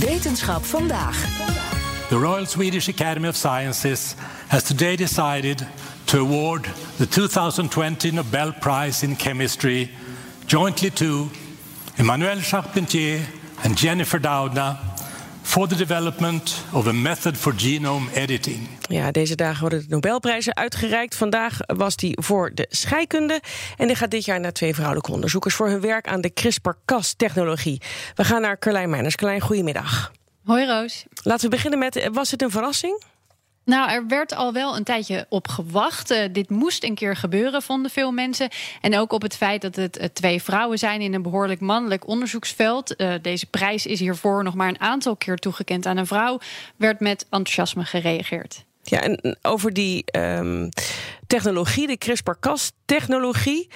Wetenschap vandaag. The Royal Swedish Academy of Sciences has today decided to award the 2020 Nobel Prize in Chemistry jointly to Emmanuel Charpentier and Jennifer Doudna for the development of a method for genome editing. Ja, deze dagen worden de Nobelprijzen uitgereikt. Vandaag was die voor de scheikunde. En die gaat dit jaar naar twee vrouwelijke onderzoekers voor hun werk aan de CRISPR-Cas-technologie. We gaan naar Carlijn Meiners. Carlijn, goedemiddag. Hoi Roos. Laten we beginnen met, was het een verrassing? Nou, er werd al wel een tijdje op gewacht. Uh, dit moest een keer gebeuren, vonden veel mensen. En ook op het feit dat het uh, twee vrouwen zijn in een behoorlijk mannelijk onderzoeksveld. Uh, deze prijs is hiervoor nog maar een aantal keer toegekend aan een vrouw. Werd met enthousiasme gereageerd. Ja, en over die um, technologie, de CRISPR-Cas-technologie.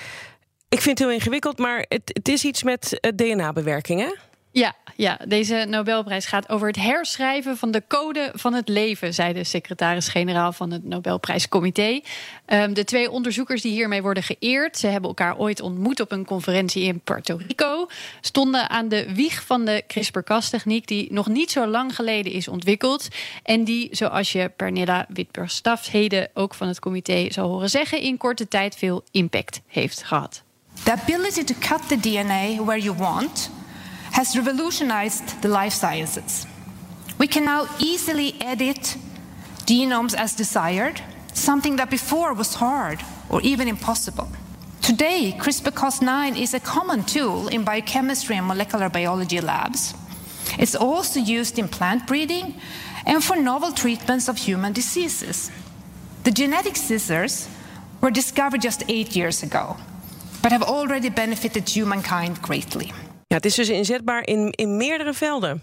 Ik vind het heel ingewikkeld, maar het, het is iets met DNA-bewerking, hè? Ja, ja, deze Nobelprijs gaat over het herschrijven van de code van het leven, zei de secretaris-generaal van het Nobelprijscomité. Um, de twee onderzoekers die hiermee worden geëerd, ze hebben elkaar ooit ontmoet op een conferentie in Puerto Rico, stonden aan de wieg van de CRISPR-Cas-techniek, die nog niet zo lang geleden is ontwikkeld. En die, zoals je Pernilla Witberg-Staff heden ook van het comité zal horen zeggen, in korte tijd veel impact heeft gehad. The ability to cut the DNA where you want. Has revolutionized the life sciences. We can now easily edit genomes as desired, something that before was hard or even impossible. Today, CRISPR Cas9 is a common tool in biochemistry and molecular biology labs. It's also used in plant breeding and for novel treatments of human diseases. The genetic scissors were discovered just eight years ago, but have already benefited humankind greatly. Het is dus inzetbaar in, in meerdere velden.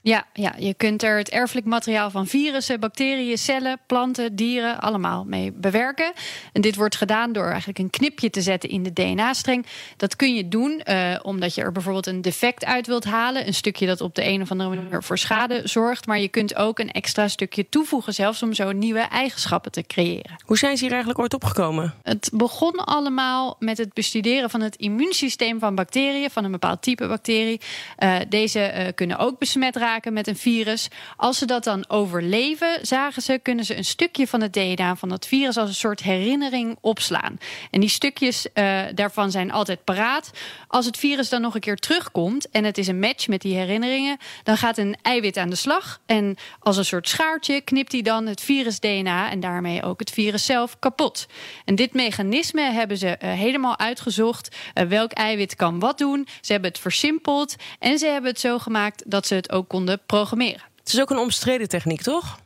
Ja, ja, je kunt er het erfelijk materiaal van virussen, bacteriën, cellen, planten, dieren allemaal mee bewerken. En dit wordt gedaan door eigenlijk een knipje te zetten in de DNA-streng. Dat kun je doen uh, omdat je er bijvoorbeeld een defect uit wilt halen. Een stukje dat op de een of andere manier voor schade zorgt. Maar je kunt ook een extra stukje toevoegen, zelfs om zo nieuwe eigenschappen te creëren. Hoe zijn ze hier eigenlijk ooit opgekomen? Het begon allemaal met het bestuderen van het immuunsysteem van bacteriën, van een bepaald type bacterie. Uh, deze uh, kunnen ook besmet met een virus. Als ze dat dan overleven, zagen ze, kunnen ze een stukje van het DNA van dat virus als een soort herinnering opslaan. En die stukjes uh, daarvan zijn altijd paraat. Als het virus dan nog een keer terugkomt en het is een match met die herinneringen, dan gaat een eiwit aan de slag. En als een soort schaartje knipt hij dan het virus-DNA en daarmee ook het virus zelf kapot. En dit mechanisme hebben ze uh, helemaal uitgezocht. Uh, welk eiwit kan wat doen? Ze hebben het versimpeld en ze hebben het zo gemaakt dat ze het ook konden programmeren. Het is ook een omstreden techniek, toch?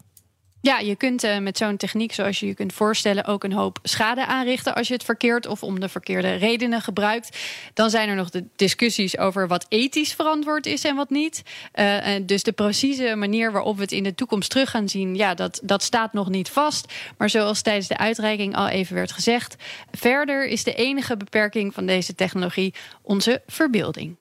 Ja, je kunt uh, met zo'n techniek, zoals je je kunt voorstellen, ook een hoop schade aanrichten als je het verkeerd of om de verkeerde redenen gebruikt. Dan zijn er nog de discussies over wat ethisch verantwoord is en wat niet. Uh, dus de precieze manier waarop we het in de toekomst terug gaan zien, ja, dat, dat staat nog niet vast. Maar zoals tijdens de uitreiking al even werd gezegd, verder is de enige beperking van deze technologie onze verbeelding.